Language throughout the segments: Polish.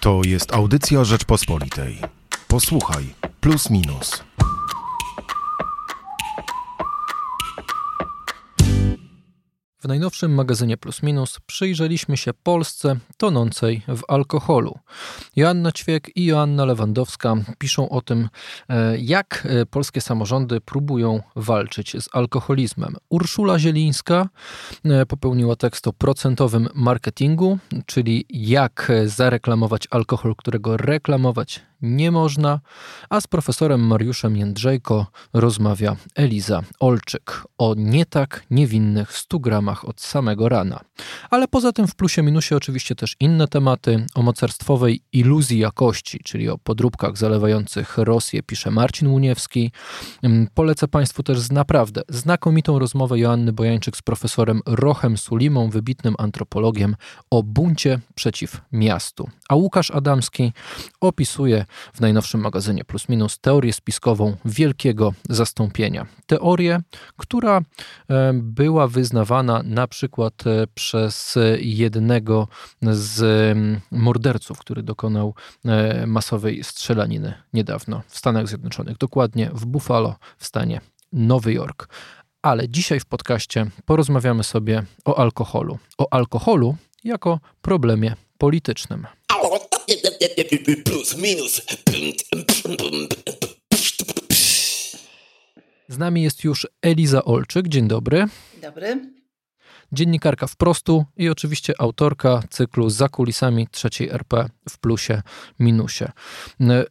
To jest audycja Rzeczpospolitej. Posłuchaj, plus minus. W najnowszym magazynie Plus Minus przyjrzeliśmy się Polsce tonącej w alkoholu. Joanna Ćwiek i Joanna Lewandowska piszą o tym, e, jak e, polskie samorządy próbują walczyć z alkoholizmem. Urszula Zielińska e, popełniła tekst o procentowym marketingu, czyli jak zareklamować alkohol, którego reklamować nie można, a z profesorem Mariuszem Jędrzejko rozmawia Eliza Olczyk o nie tak niewinnych 100 gramach od samego rana. Ale poza tym w plusie minusie oczywiście też inne tematy o mocarstwowej iluzji jakości, czyli o podróbkach zalewających Rosję, pisze Marcin Łuniewski. Mm, polecę Państwu też z naprawdę znakomitą rozmowę Joanny Bojańczyk z profesorem Rochem Sulimą, wybitnym antropologiem, o buncie przeciw miastu. A Łukasz Adamski opisuje w najnowszym magazynie Plus Minus teorię spiskową wielkiego zastąpienia. Teorię, która e, była wyznawana na przykład e, przez jednego z mm, morderców, który dokonał e, masowej strzelaniny niedawno w Stanach Zjednoczonych, dokładnie w Buffalo w stanie Nowy Jork. Ale dzisiaj w podcaście porozmawiamy sobie o alkoholu. O alkoholu jako problemie politycznym. Plus, minus. Z nami jest już Eliza Olczyk. Dzień dobry. Dobry. Dziennikarka wprostu i oczywiście autorka cyklu Za kulisami trzeciej RP w plusie, minusie.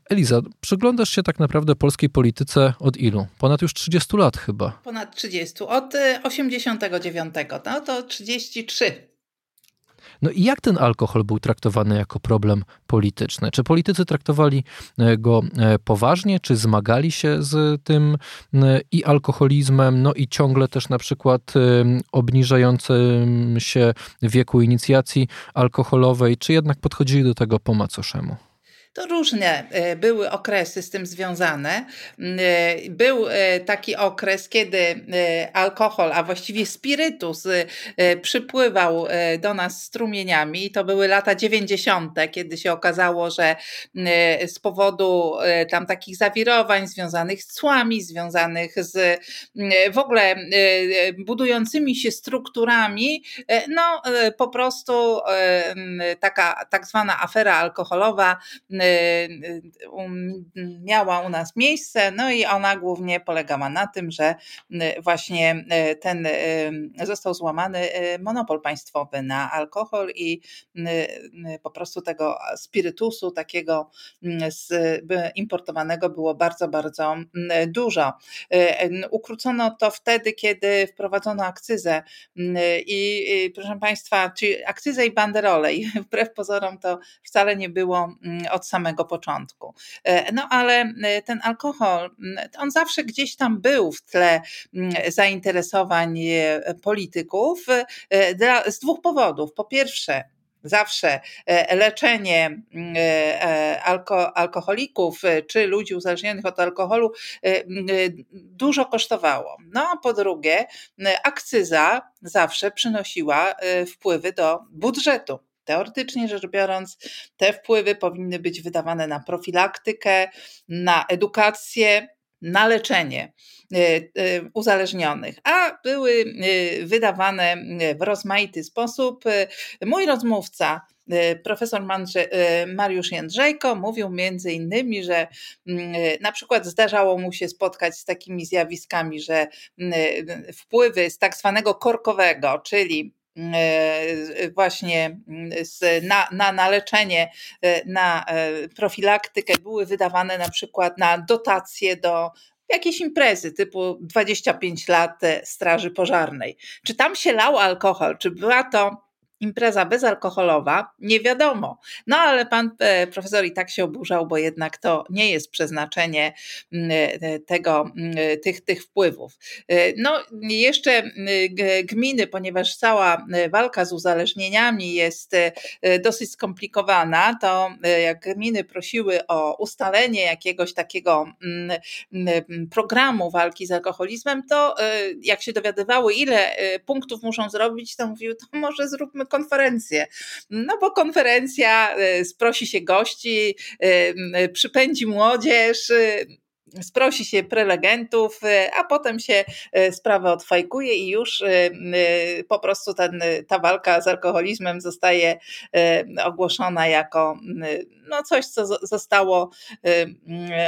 Eliza, przyglądasz się tak naprawdę polskiej polityce od ilu? Ponad już 30 lat chyba. Ponad 30. Od 89. No to 33. No i jak ten alkohol był traktowany jako problem polityczny? Czy politycy traktowali e, go e, poważnie, czy zmagali się z tym e, i alkoholizmem, no i ciągle też na przykład obniżającym się wieku inicjacji alkoholowej, czy jednak podchodzili do tego po macoszemu? To różne e, były okresy z tym związane. E, był e, taki okres, kiedy alkohol, a właściwie spirytus przypływał do nas strumieniami. To były lata 90., kiedy się okazało, że z powodu tam takich zawirowań związanych z cłami, związanych z w ogóle budującymi się strukturami, no po prostu taka tak zwana afera alkoholowa miała u nas miejsce, no i ona głównie polegała na tym, że właśnie ten został złamany monopol państwowy na alkohol i po prostu tego spirytusu takiego importowanego było bardzo, bardzo dużo. Ukrócono to wtedy, kiedy wprowadzono akcyzę i proszę Państwa, czyli akcyzę i banderole i wbrew pozorom to wcale nie było od samego początku. E, no ale e, ten alkohol, on zawsze gdzieś tam był w tle zainteresowań e, polityków z dwóch powodów. Po pierwsze, zawsze leczenie alko, alkoholików czy ludzi uzależnionych od alkoholu dużo kosztowało. No a po drugie, akcyza zawsze przynosiła wpływy do budżetu. Teoretycznie rzecz biorąc, te wpływy powinny być wydawane na profilaktykę, na edukację, na leczenie e, e, uzależnionych, a były e, wydawane w rozmaity sposób. Mój rozmówca, profesor Mariusz Jędrzejko, mówił między innymi, że mm, na przykład zdarzało mu się spotkać z takimi zjawiskami, że mm, wpływy z tak zwanego korkowego, czyli właśnie na, na, na leczenie, e, na e, profilaktykę były wydawane na przykład na dotacje do jakiejś imprezy typu 25 lat Straży Pożarnej. Czy tam się lał alkohol, czy była to impreza bezalkoholowa, nie wiadomo. No ale pan e, profesor i tak się oburzał, bo jednak to nie jest przeznaczenie mm, e, tego, mm, tych, tych wpływów. E, no jeszcze gminy, ponieważ cała walka z uzależnieniami jest dosyć skomplikowana, to jak gminy prosiły o ustalenie jakiegoś takiego mm, programu walki z alkoholizmem, to jak się dowiadywały, ile punktów muszą zrobić, to mówiły, to może zróbmy konferencję. No bo konferencja, sprosi się gości, przypędzi młodzież, sprosi się prelegentów, a potem się sprawę odfajkuje i już po prostu ten, ta walka z alkoholizmem zostaje ogłoszona jako no coś, co zostało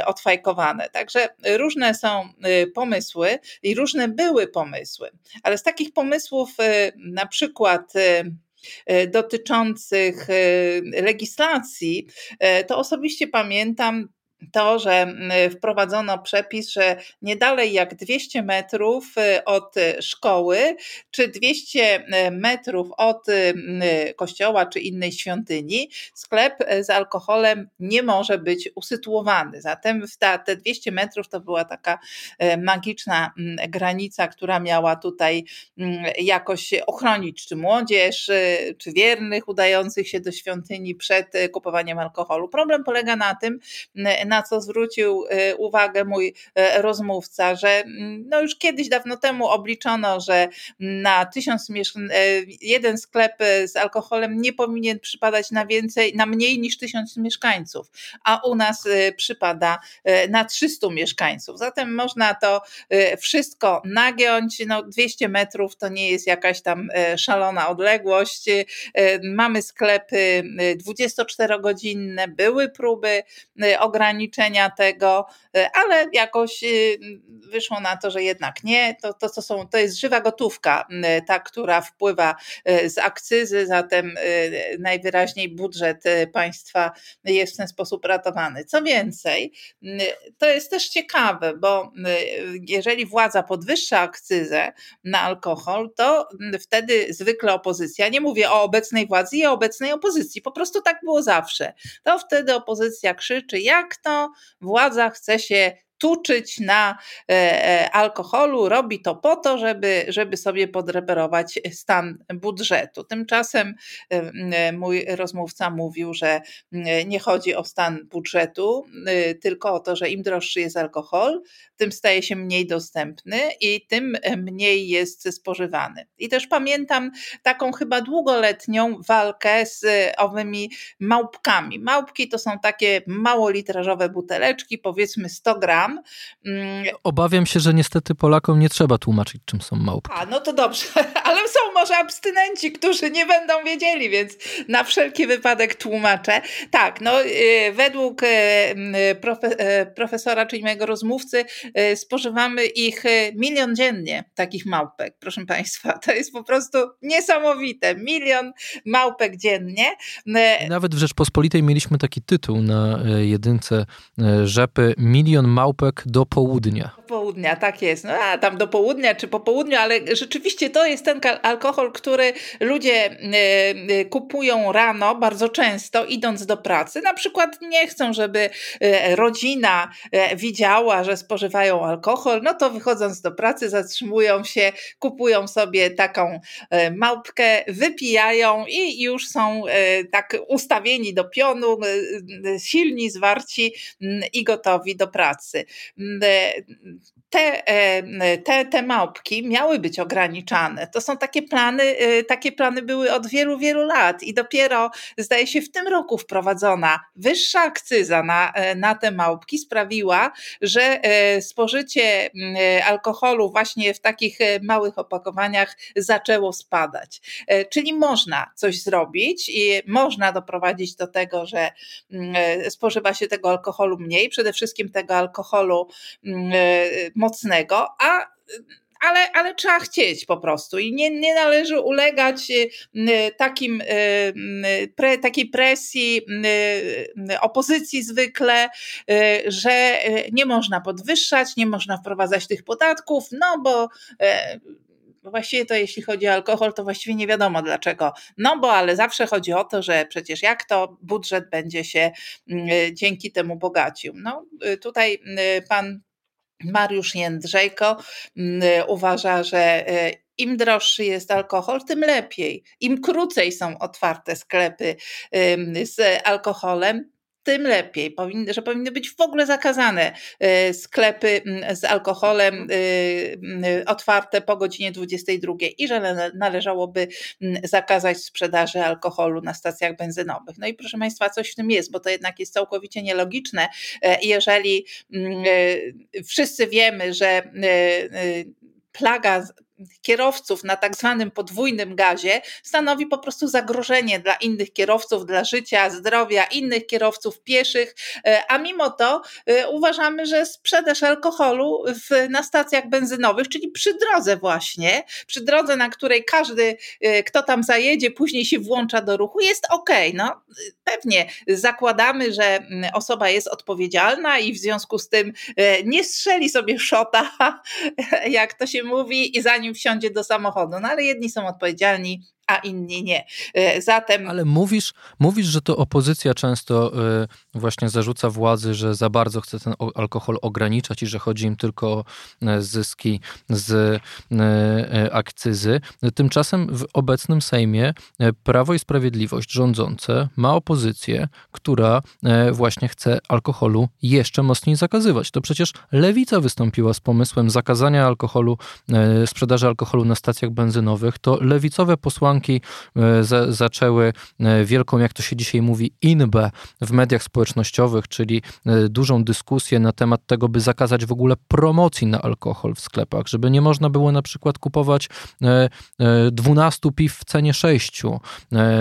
odfajkowane. Także różne są pomysły i różne były pomysły, ale z takich pomysłów na przykład dotyczących legislacji, to osobiście pamiętam to, że wprowadzono przepis, że nie dalej jak 200 metrów y, od szkoły, czy 200 y, metrów od y, kościoła, czy innej świątyni, sklep z alkoholem nie może być usytuowany. Zatem te 200 metrów to była taka magiczna granica, która miała tutaj jakoś ochronić czy młodzież, czy wiernych udających się do świątyni przed kupowaniem alkoholu. Problem polega na tym, na co zwrócił y, uwagę mój y, rozmówca, że mm, no już kiedyś dawno temu obliczono, że na tysiąc y, jeden sklep z alkoholem nie powinien przypadać na więcej, na mniej niż tysiąc mieszkańców, a u nas przypada na 300 mieszkańców. Zatem można to wszystko nagiąć. No 200 metrów to nie jest jakaś tam szalona odległość. Mamy sklepy 24-godzinne, były próby ograniczenia ograniczenia tego, e, ale jakoś y, wyszło na to, że jednak nie. To, to, to, są, to jest żywa gotówka, ta, która wpływa z akcyzy, zatem najwyraźniej budżet państwa jest w ten sposób ratowany. Co więcej, to jest też ciekawe, bo jeżeli władza podwyższa akcyzę na alkohol, to wtedy zwykle opozycja, nie mówię o obecnej władzy i o obecnej opozycji, po prostu tak było zawsze, to wtedy opozycja krzyczy, jak to władza chce się tuczyć na e, e, alkoholu, robi to po to, żeby, żeby sobie podreperować stan budżetu. Tymczasem e, mój rozmówca mówił, że nie chodzi o stan budżetu, tylko o to, że im droższy jest alkohol, tym staje się mniej dostępny i tym mniej jest spożywany. I też pamiętam taką chyba długoletnią walkę z owymi małpkami. Małpki to są takie małolitrażowe buteleczki, powiedzmy 100 gram, Mm, Obawiam się, że niestety Polakom nie trzeba tłumaczyć, czym są małpki. A, no to dobrze, ale są może abstynenci, którzy nie będą wiedzieli, więc na wszelki wypadek tłumaczę. Tak, no y, według y, y, profesora, czyli mojego rozmówcy, spożywamy ich milion dziennie, takich małpek, proszę Państwa. To jest po prostu niesamowite. Milion małpek dziennie. Nawet w Rzeczpospolitej mieliśmy taki tytuł na jedynce rzepy Milion małpek do południa. Do południa, tak jest. No, a tam do południa czy po południu, ale rzeczywiście to jest ten alkohol, który ludzie e, e, kupują rano bardzo często, idąc do pracy. Na przykład nie chcą, żeby e, rodzina widziała, że spożywają alkohol, no to wychodząc do pracy zatrzymują się, kupują sobie taką małpkę, wypijają i już są tak ustawieni do pionu, silni, zwarci i gotowi do pracy te, e, te, te małpki miały być ograniczane. To są takie plany, e, takie plany były od wielu, wielu lat i dopiero zdaje się w tym roku wprowadzona wyższa akcyza na, e, na te małpki sprawiła, że spożycie alkoholu właśnie w takich małych opakowaniach zaczęło spadać. Czyli można coś zrobić i można doprowadzić do tego, że spożywa się tego alkoholu mniej, przede wszystkim tego alkoholu mocnego, a ale, ale trzeba chcieć po prostu i nie, nie należy ulegać y, takim, y, pre, takiej presji y, opozycji zwykle, że nie można podwyższać, nie można wprowadzać tych podatków, no bo właściwie to jeśli chodzi o alkohol, to właściwie nie wiadomo dlaczego. No bo ale zawsze chodzi o to, że przecież jak to budżet będzie się dzięki temu bogacił. No tutaj pan Mariusz Jędrzejko mm, uważa, że e, im droższy jest alkohol, tym lepiej. Im krócej są otwarte sklepy z alkoholem, tym lepiej, powinny, że powinny być w ogóle zakazane e, sklepy z alkoholem e, otwarte po godzinie 22 i że należałoby zakazać sprzedaży alkoholu na stacjach benzynowych. No i proszę Państwa, coś w tym jest, bo to jednak jest całkowicie nielogiczne. E, jeżeli wszyscy wiemy, że plaga kierowców na tak zwanym podwójnym gazie stanowi po prostu zagrożenie dla innych kierowców, dla życia, zdrowia innych kierowców pieszych, e, a mimo to e, uważamy, że sprzedaż alkoholu w, na stacjach benzynowych, czyli przy drodze właśnie, przy drodze, na której każdy, e, kto tam zajedzie, później się włącza do ruchu, jest ok. No, pewnie zakładamy, że osoba jest odpowiedzialna i w związku z tym nie strzeli sobie szota, jak to się mówi, i zanim wsiądzie do samochodu. No ale jedni są odpowiedzialni, a inni nie. E, zatem. Ale mówisz, mówisz, że to opozycja często e, właśnie zarzuca władzy, że za bardzo chce ten alkohol ograniczać i że chodzi im tylko o e, zyski z akcyzy. Tymczasem w obecnym Sejmie Prawo i Sprawiedliwość rządzące ma opozycję, która właśnie chce alkoholu jeszcze mocniej zakazywać. To przecież Lewica wystąpiła z pomysłem zakazania alkoholu, sprzedaży alkoholu na stacjach benzynowych. To lewicowe posłanki posłanki e, za, zaczęły e, wielką, jak to się dzisiaj mówi, inbę w mediach społecznościowych, czyli e, dużą dyskusję na temat tego, by zakazać w ogóle promocji na alkohol w sklepach, żeby nie można było na przykład kupować 12 piw w cenie 6,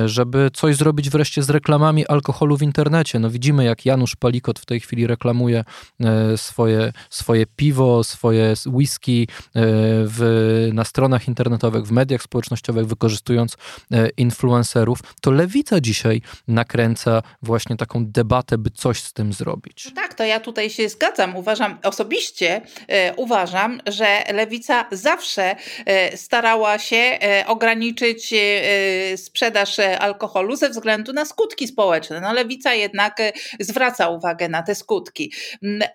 żeby coś zrobić wreszcie z reklamami alkoholu w internecie. No widzimy, jak Janusz Palikot w tej chwili reklamuje swoje, swoje piwo, swoje whisky w, na stronach internetowych, w mediach społecznościowych, wykorzystując E, influencerów, to lewica dzisiaj nakręca właśnie taką debatę, by coś z tym zrobić. No tak, to ja tutaj się zgadzam. Uważam, osobiście e, uważam, że lewica zawsze e, starała się e, ograniczyć e, sprzedaż alkoholu ze względu na skutki społeczne. No, lewica jednak e, zwraca uwagę na te skutki.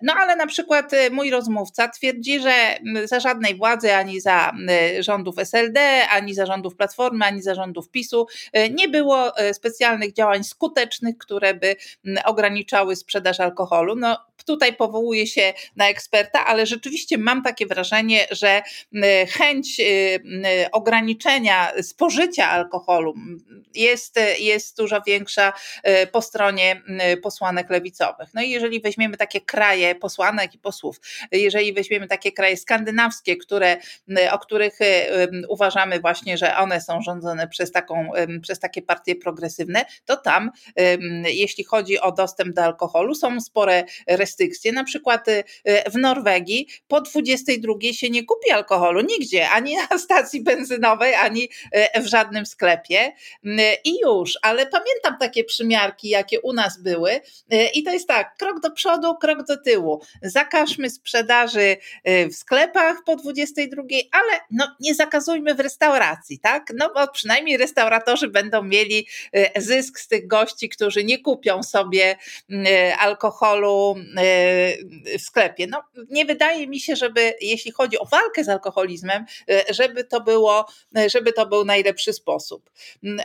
No ale na przykład mój rozmówca twierdzi, że za żadnej władzy, ani za rządów SLD, ani za rządów Platformy, ani zarządów PiSu e, nie było e, specjalnych działań skutecznych, które by ograniczały sprzedaż alkoholu. No, tutaj powołuję się na eksperta, ale rzeczywiście mam takie wrażenie, że chęć e, ograniczenia spożycia alkoholu jest, jest dużo większa po stronie posłanek lewicowych. No i jeżeli weźmiemy takie kraje posłanek i posłów, jeżeli weźmiemy takie kraje skandynawskie, które, o których uważamy właśnie, że one są rządzone przez, taką, przez takie partie progresywne, to tam, jeśli chodzi o dostęp do alkoholu, są spore restrykcje. Na przykład y, w Norwegii po 22 się nie kupi alkoholu nigdzie, ani na stacji benzynowej, ani e, w żadnym sklepie. I już, ale pamiętam takie przymiarki, jakie u nas były, i to jest tak: krok do przodu, krok do tyłu. Zakażmy sprzedaży w sklepach po 22, ale no, nie zakazujmy w restauracji, tak? No bo przynajmniej restauratorzy będą mieli zysk z tych gości, którzy nie kupią sobie e, e, w sklepie. No, nie wydaje mi się, żeby jeśli chodzi o walkę z alkoholizmem, żeby to było, żeby to był najlepszy sposób.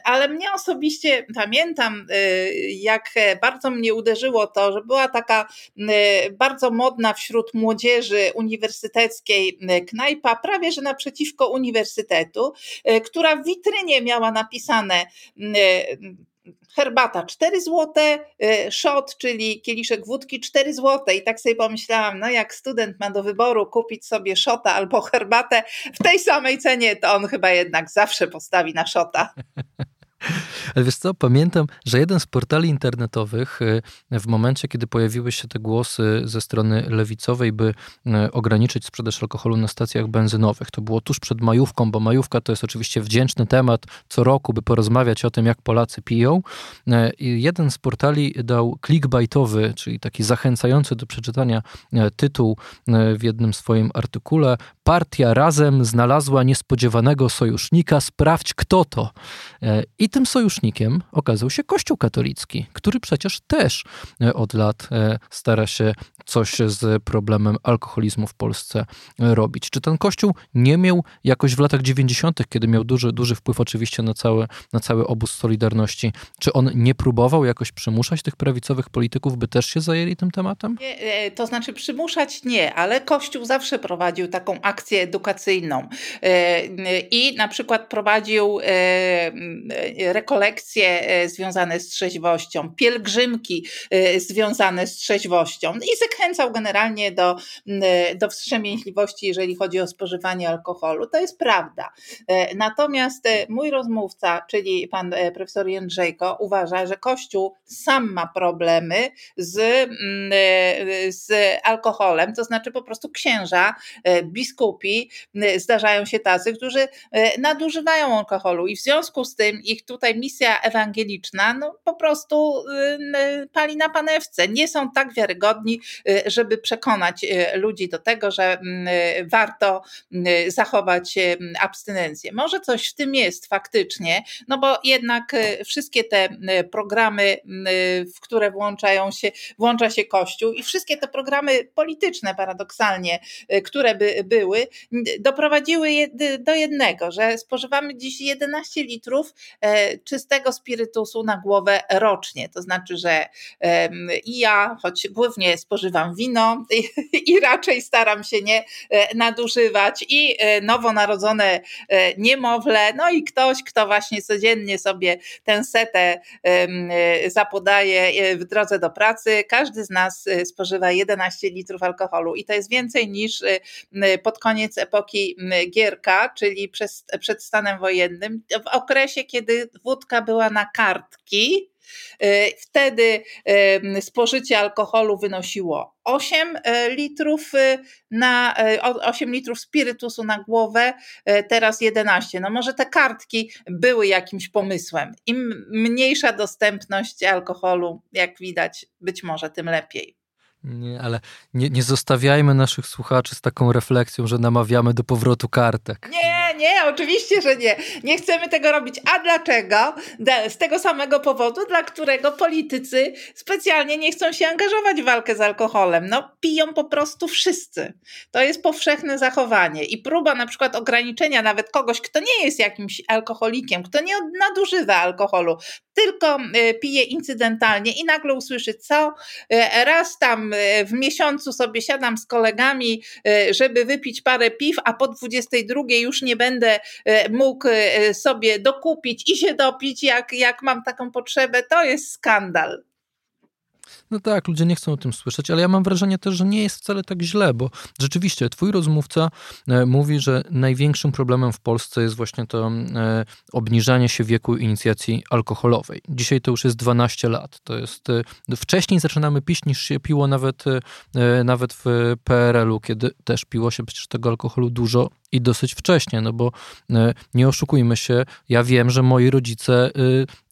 Ale mnie osobiście pamiętam, jak bardzo mnie uderzyło to, że była taka bardzo modna wśród młodzieży uniwersyteckiej knajpa, prawie że naprzeciwko uniwersytetu, która w witrynie nie miała napisane mm, e, herbata 4 zł, e, shot, czyli kieliszek wódki 4 zł. I tak sobie pomyślałam, no jak student ma do wyboru kupić sobie szota albo herbatę w tej samej cenie, to on chyba jednak zawsze postawi na szota. Ale wiesz co, pamiętam, że jeden z portali internetowych y, w momencie, kiedy pojawiły się te głosy ze strony lewicowej, by y, ograniczyć sprzedaż alkoholu na stacjach benzynowych, to było tuż przed majówką, bo majówka to jest oczywiście wdzięczny temat co roku, by porozmawiać o tym, jak Polacy piją. Y, I jeden z portali dał clickbaitowy, czyli taki zachęcający do przeczytania tytuł w jednym swoim artykule Partia razem znalazła niespodziewanego sojusznika, sprawdź kto to. E, I tym sojusznikiem okazał się Kościół katolicki, który przecież też e, od lat e, stara się coś z problemem alkoholizmu w Polsce robić. Czy ten Kościół nie miał jakoś w latach 90., kiedy miał duży, duży wpływ oczywiście na cały, na cały obóz Solidarności, czy on nie próbował jakoś przymuszać tych prawicowych polityków, by też się zajęli tym tematem? Nie, to znaczy przymuszać nie, ale Kościół zawsze prowadził taką akcję edukacyjną i na przykład prowadził rekolekcje związane z trzeźwością, pielgrzymki związane z trzeźwością i zachęcał generalnie do, do wstrzemięźliwości, jeżeli chodzi o spożywanie alkoholu. To jest prawda. E, natomiast e, mój rozmówca, czyli pan e, profesor Jędrzejko, uważa, że Kościół sam ma problemy z, z alkoholem, to znaczy po prostu księża, biskupi, zdarzają się tacy, którzy nadużywają alkoholu i w związku z tym ich tutaj misja ewangeliczna no, po prostu pali na panewce. Nie są tak wiarygodni, Y, żeby przekonać y, ludzi do tego, że y, warto zachować abstynencję. Może coś w tym jest faktycznie, no bo jednak wszystkie te programy, w które włączają się, włącza się Kościół i wszystkie te programy polityczne paradoksalnie, które by były, doprowadziły do jednego, że spożywamy dziś 11 litrów e, czystego spirytusu na głowę rocznie. To znaczy, że i ja, choć głównie spożywam wino i, raczej staram się nie e, nadużywać i e, nowonarodzone niemowlę, no i ktoś, kto właśnie codziennie sobie tę setę zapodaje w drodze do pracy. Każdy z nas spożywa 11 litrów alkoholu i to jest więcej niż pod koniec epoki Gierka, czyli przez, przed stanem wojennym, w okresie, kiedy wódka była na kartki, E, wtedy spożycie alkoholu wynosiło 8 e, litrów e, na 8 litrów spirytusu na głowę, teraz 11. No może te kartki były jakimś pomysłem. Im mniejsza dostępność alkoholu, jak widać, być może tym lepiej. Nie, ale nie, nie zostawiajmy naszych słuchaczy z taką refleksją, że namawiamy do powrotu kartek. Nie, nie, oczywiście, że nie. Nie chcemy tego robić. A dlaczego? Z tego samego powodu, dla którego politycy specjalnie nie chcą się angażować w walkę z alkoholem. No, piją po prostu wszyscy. To jest powszechne zachowanie. I próba na przykład ograniczenia nawet kogoś, kto nie jest jakimś alkoholikiem, kto nie nadużywa alkoholu, tylko y, pije incydentalnie i nagle usłyszy, co y, raz tam w miesiącu sobie siadam z kolegami, żeby wypić parę piw, a po 22 już nie będę mógł sobie dokupić i się dopić, jak, jak mam taką potrzebę, to jest skandal. No tak, ludzie nie chcą o tym słyszeć, ale ja mam wrażenie też, że nie jest wcale tak źle, bo rzeczywiście twój rozmówca e, mówi, że największym problemem w Polsce jest właśnie to e, obniżanie się wieku inicjacji alkoholowej. Dzisiaj to już jest 12 lat. To jest e, wcześniej zaczynamy pić niż się piło nawet, nawet w PRL-u, kiedy też piło się przecież tego alkoholu dużo i dosyć wcześnie, no bo nie oszukujmy się, ja wiem, że moi rodzice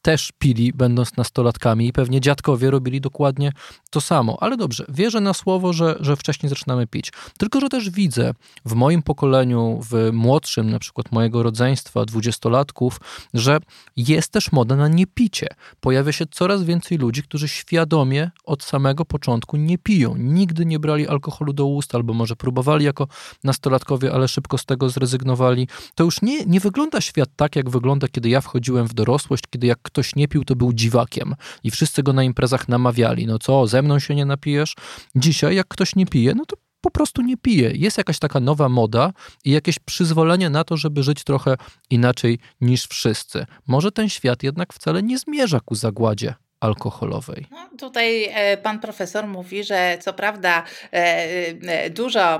też pili, będąc nastolatkami, i pewnie dziadkowie robili dokładnie to samo. Ale dobrze, wierzę na słowo, że, że wcześniej zaczynamy pić. Tylko, że też widzę w moim pokoleniu, w młodszym, na przykład mojego rodzeństwa, dwudziestolatków, że jest też moda na niepicie. Pojawia się coraz więcej ludzi, którzy świadomie od samego początku nie piją. Nigdy nie brali alkoholu do ust, albo może próbowali jako nastolatkowie, ale szybko z tego zrezygnowali. To już nie, nie wygląda świat tak, jak wygląda, kiedy ja wchodziłem w dorosłość, kiedy jak ktoś nie pił, to był dziwakiem i wszyscy go na imprezach namawiali. No co, ze mną się nie napijesz? Dzisiaj, jak ktoś nie pije, no to po prostu nie pije. Jest jakaś taka nowa moda i jakieś przyzwolenie na to, żeby żyć trochę inaczej niż wszyscy. Może ten świat jednak wcale nie zmierza ku zagładzie alkoholowej. No, tutaj e, pan profesor mówi, że co prawda e, e, dużo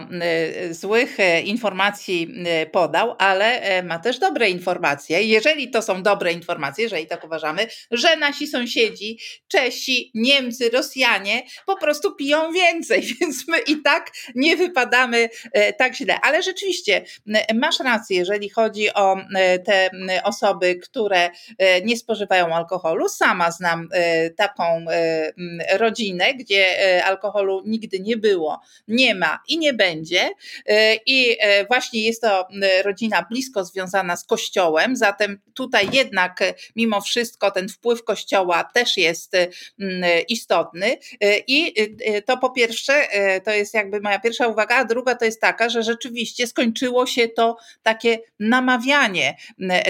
złych informacji podał, ale ma też dobre informacje. Jeżeli to są dobre informacje, jeżeli tak uważamy, że nasi sąsiedzi, Czesi, Niemcy, Rosjanie po prostu piją więcej, więc my i tak nie wypadamy tak źle. Ale rzeczywiście masz rację, jeżeli chodzi o te osoby, które nie spożywają alkoholu. Sama znam taką rodzinę, gdzie alkoholu nigdy nie było, nie ma i nie będzie. I właśnie jest to rodzina blisko związana z Kościołem, zatem tutaj jednak mimo wszystko ten wpływ Kościoła też jest istotny. I to po pierwsze, to jest jakby moja pierwsza uwaga, a druga to jest taka, że rzeczywiście skończyło się to takie namawianie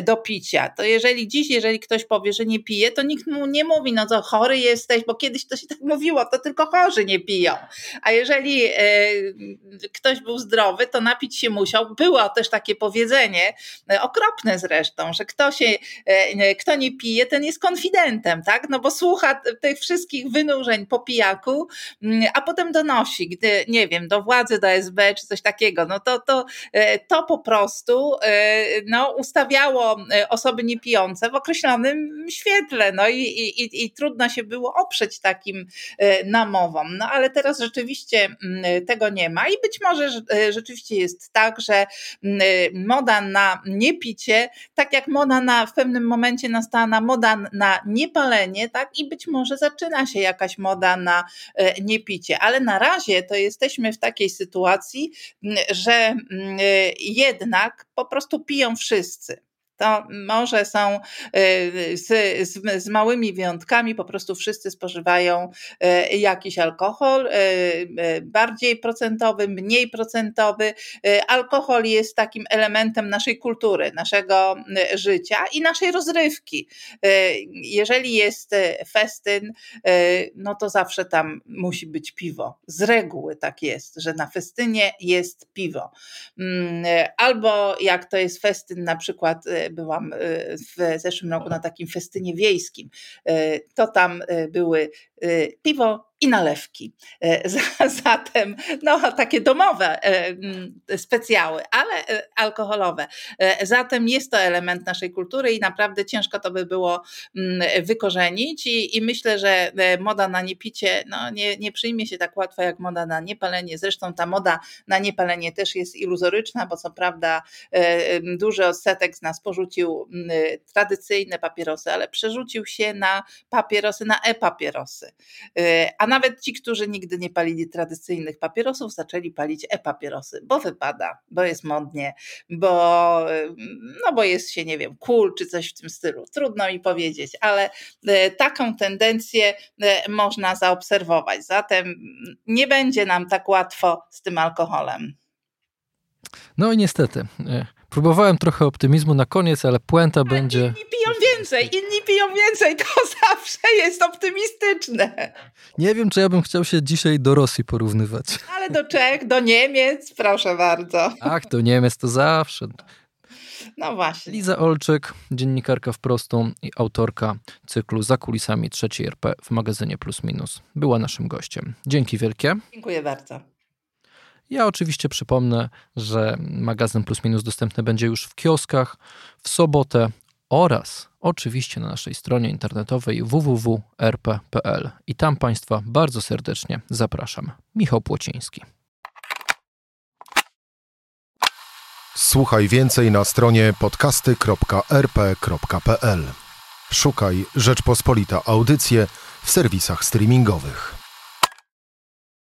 do picia. To jeżeli dziś, jeżeli ktoś powie, że nie pije, to nikt mu nie mówi, no co chory jesteś, bo kiedyś to się tak mówiło, to tylko chorzy nie piją. A jeżeli e, ktoś był zdrowy, to napić się musiał. Było też takie powiedzenie, e, okropne zresztą, że kto, się, e, kto nie pije, ten jest konfidentem, tak? No bo słucha tych wszystkich wynurzeń po pijaku, mm, a potem donosi, gdy, nie wiem, do władzy, do SB czy coś takiego, no to, to, to po prostu no, ustawiało osoby niepijące w określonym świetle, no i, i, i trudno się było oprzeć takim namowom. No ale teraz rzeczywiście mm, tego nie ma. I być może e, rzeczywiście jest tak, że mm, moda na niepicie, tak jak moda na, w pewnym momencie nastała na moda na niepalenie, tak? I być może zaczyna się jakaś moda na e, niepicie, ale na razie to jesteśmy w takiej sytuacji, mm, że jednak po prostu piją wszyscy to może są y, z, z, z, małymi wyjątkami, po prostu wszyscy spożywają y, jakiś alkohol, y, bardziej procentowy, mniej procentowy. Alkohol jest takim elementem naszej kultury, naszego życia i naszej rozrywki. Jeżeli jest festyn, no to zawsze tam musi być piwo. Z reguły tak jest, że na festynie jest piwo. Mm, albo jak to jest festyn na przykład byłam y, w zeszłym roku na takim festynie wiejskim. Y, to tam y, były piwo i nalewki. E, zatem no, takie domowe e, mm, specjały, ale e, alkoholowe. Zatem jest to element naszej kultury i naprawdę ciężko to by było mm, wykorzenić i, i myślę, że moda na niepicie no, nie, nie przyjmie się tak łatwo jak moda na niepalenie. Zresztą ta moda na niepalenie też jest iluzoryczna, bo co prawda duży odsetek z nas porzucił tradycyjne papierosy, ale przerzucił się na papierosy, na e-papierosy. A nawet ci, którzy nigdy nie palili tradycyjnych papierosów, zaczęli palić e-papierosy, bo wypada, bo jest modnie, bo, no bo jest się, nie wiem, cool czy coś w tym stylu. Trudno mi powiedzieć, ale e, taką tendencję e, można zaobserwować. Zatem nie będzie nam tak łatwo z tym alkoholem. No i niestety. Próbowałem trochę optymizmu na koniec, ale puenta będzie. Inni piją więcej, inni piją więcej, to zawsze jest optymistyczne. Nie wiem, czy ja bym chciał się dzisiaj do Rosji porównywać. Ale do Czech, do Niemiec, proszę bardzo. Ach, do Niemiec to zawsze. No właśnie. Liza Olczyk, dziennikarka wprostu i autorka cyklu Za kulisami trzeciej RP w magazynie Plus Minus, była naszym gościem. Dzięki wielkie. Dziękuję bardzo. Ja oczywiście przypomnę, że magazyn Plus Minus dostępny będzie już w kioskach w sobotę oraz oczywiście na naszej stronie internetowej www.rp.pl i tam Państwa bardzo serdecznie zapraszam. Michał Płociński. Słuchaj więcej na stronie podcasty.rp.pl. Szukaj Rzeczpospolita Audycje w serwisach streamingowych.